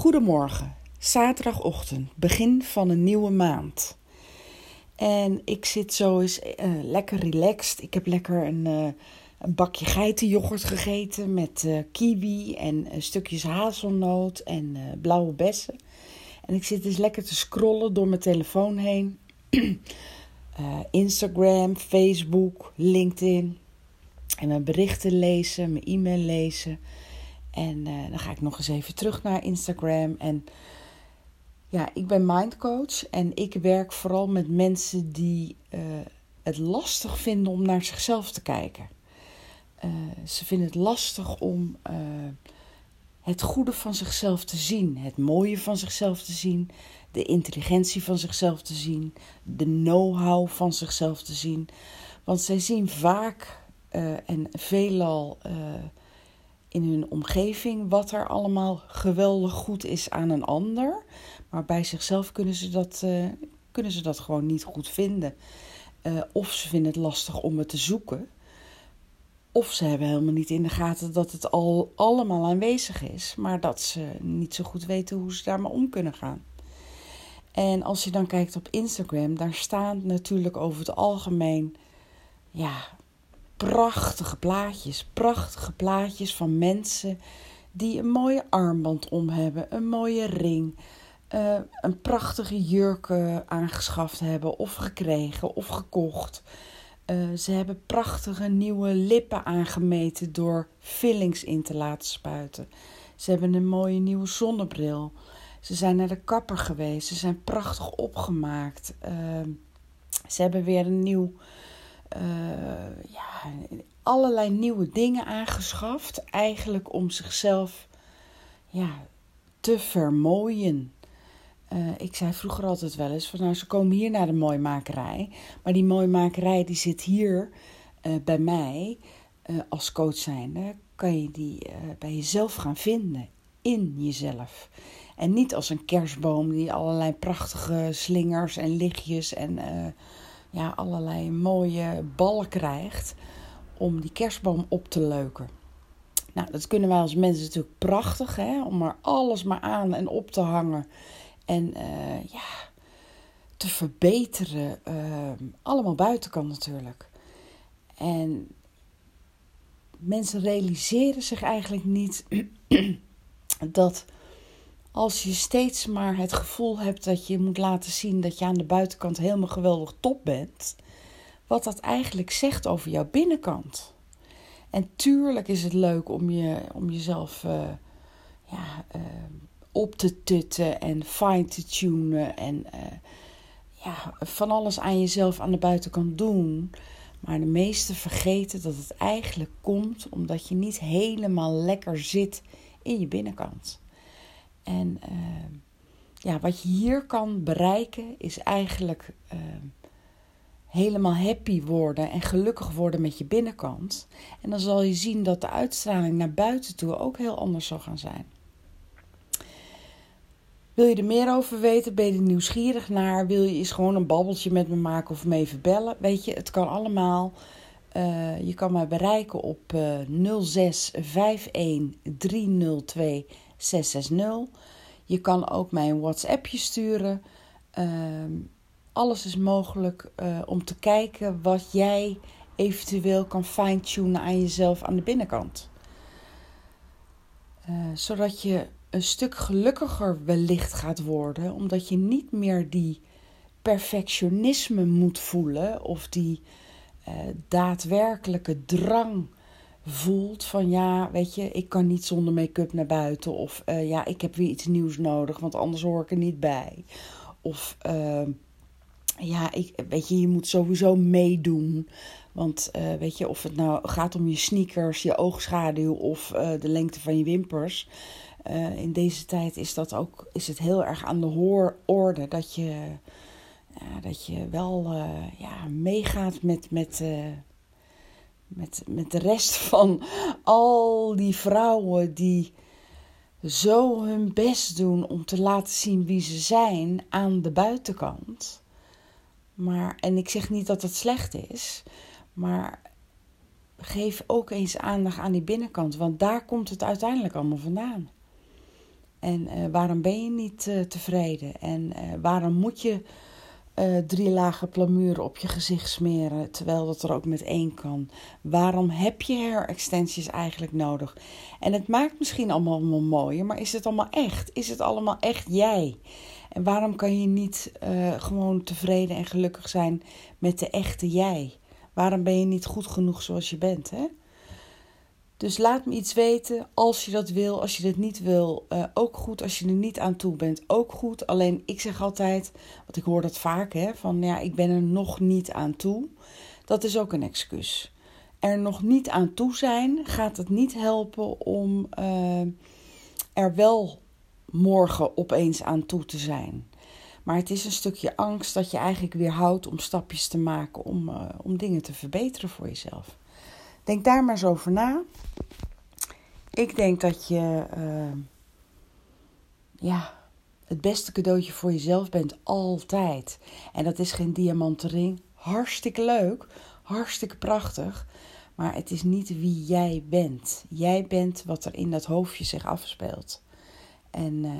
Goedemorgen, zaterdagochtend, begin van een nieuwe maand. En ik zit zo eens uh, lekker relaxed. Ik heb lekker een, uh, een bakje geitenyoghurt gegeten met uh, kiwi en stukjes hazelnoot en blauwe bessen. En ik zit dus lekker te scrollen door mijn telefoon heen. Instagram, Facebook, LinkedIn. En mijn berichten lezen, mijn e-mail lezen. En uh, dan ga ik nog eens even terug naar Instagram. En ja, ik ben mindcoach en ik werk vooral met mensen die uh, het lastig vinden om naar zichzelf te kijken. Uh, ze vinden het lastig om het goede van zichzelf te zien, het mooie van zichzelf te zien, de intelligentie van zichzelf te zien, de know-how van zichzelf te zien. Want zij zien vaak en veelal in hun omgeving wat er allemaal geweldig goed is aan een ander. Maar bij zichzelf kunnen ze dat, uh, kunnen ze dat gewoon niet goed vinden. Uh, of ze vinden het lastig om het te zoeken. Of ze hebben helemaal niet in de gaten dat het al allemaal aanwezig is, maar dat ze niet zo goed weten hoe ze daarmee om kunnen gaan. En als je dan kijkt op Instagram, daar staan natuurlijk over het algemeen ja, prachtige plaatjes. Prachtige plaatjes van mensen die een mooie armband om hebben, een mooie ring, uh, een prachtige jurk aangeschaft hebben of gekregen of gekocht. Uh, ze hebben prachtige nieuwe lippen aangemeten door fillings in te laten spuiten. Ze hebben een mooie nieuwe zonnebril. Ze zijn naar de kapper geweest. Ze zijn prachtig opgemaakt. ze hebben weer een nieuw ja, allerlei nieuwe dingen aangeschaft. Eigenlijk om zichzelf ja, te vermooien. Uh, ik zei vroeger altijd wel eens van nou ze komen hier naar de mooimakerij. Maar die mooimakerij die zit hier uh, bij mij als coach zijnde. Kan je die bij jezelf gaan vinden. In jezelf. En niet als een kerstboom die allerlei prachtige slingers en lichtjes en ja, allerlei mooie ballen krijgt om die kerstboom op te leuken. Nou, dat kunnen wij als mensen natuurlijk prachtig, hè? om er alles maar aan en op te hangen. En uh, ja, te verbeteren. Uh, allemaal buitenkant natuurlijk. En mensen realiseren zich eigenlijk niet dat als je steeds maar het gevoel hebt dat je moet laten zien dat je aan de buitenkant helemaal geweldig top bent, wat dat eigenlijk zegt over jouw binnenkant. En tuurlijk is het leuk om, je, om jezelf uh, ja, uh, op te tutten en fine te tunen en uh, ja, van alles aan jezelf aan de buitenkant doen. Maar de meesten vergeten dat het eigenlijk komt omdat je niet helemaal lekker zit in je binnenkant. En uh, ja, wat je hier kan bereiken is eigenlijk uh, helemaal happy worden en gelukkig worden met je binnenkant. En dan zal je zien dat de uitstraling naar buiten toe ook heel anders zal gaan zijn. Wil je er meer over weten? Ben je er nieuwsgierig naar? Wil je eens gewoon een babbeltje met me maken of me even bellen? Weet je, het kan allemaal. Uh, je kan mij bereiken op uh, 06 51 302 660. Je kan ook mij een WhatsAppje sturen. Uh, alles is mogelijk uh, om te kijken wat jij eventueel kan fine-tunen aan jezelf aan de binnenkant. Uh, zodat je een stuk gelukkiger wellicht gaat worden, omdat je niet meer die perfectionisme moet voelen of die uh, daadwerkelijke drang voelt van ja, weet je, ik kan niet zonder make-up naar buiten. Of uh, ja, ik heb weer iets nieuws nodig, want anders hoor ik er niet bij. Of uh, ja, ik, weet je, je moet sowieso meedoen. Want uh, weet je, of het nou gaat om je sneakers, je oogschaduw of de lengte van je wimpers. in deze tijd is, dat ook, is het heel erg aan de hoororde dat je, dat je wel ja, meegaat met, met, met, met de rest van al die vrouwen die zo hun best doen om te laten zien wie ze zijn aan de buitenkant. Maar, en ik zeg niet dat het slecht is, maar geef ook eens aandacht aan die binnenkant, want daar komt het uiteindelijk allemaal vandaan. En uh, waarom ben je niet uh, tevreden? En uh, waarom moet je drie lagen plamuur op je gezicht smeren, terwijl dat er ook met één kan? Waarom heb je hair extensions eigenlijk nodig? En het maakt misschien allemaal, allemaal mooier, maar is het allemaal echt? Is het allemaal echt jij? En waarom kan je niet gewoon tevreden en gelukkig zijn met de echte jij? Waarom ben je niet goed genoeg zoals je bent, hè? Dus laat me iets weten als je dat wil. Als je dit niet wil, uh, ook goed. Als je er niet aan toe bent, ook goed. Alleen ik zeg altijd, want ik hoor dat vaak, hè, van ja, ik ben er nog niet aan toe. Dat is ook een excuus. Er nog niet aan toe zijn gaat het niet helpen om uh, er wel morgen opeens aan toe te zijn. Maar het is een stukje angst dat je eigenlijk weer houdt om stapjes te maken om, uh, om dingen te verbeteren voor jezelf. Denk daar maar eens over na. Ik denk dat je uh, ja, het beste cadeautje voor jezelf bent altijd. En dat is geen diamanten ring. Hartstikke leuk, hartstikke prachtig. Maar het is niet wie jij bent. Jij bent wat er in dat hoofdje zich afspeelt. En uh,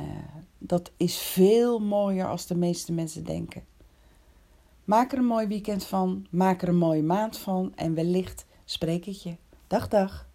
dat is veel mooier als de meeste mensen denken. Maak er een mooi weekend van. Maak er een mooie maand van. En wellicht spreek ik je. Dag, dag.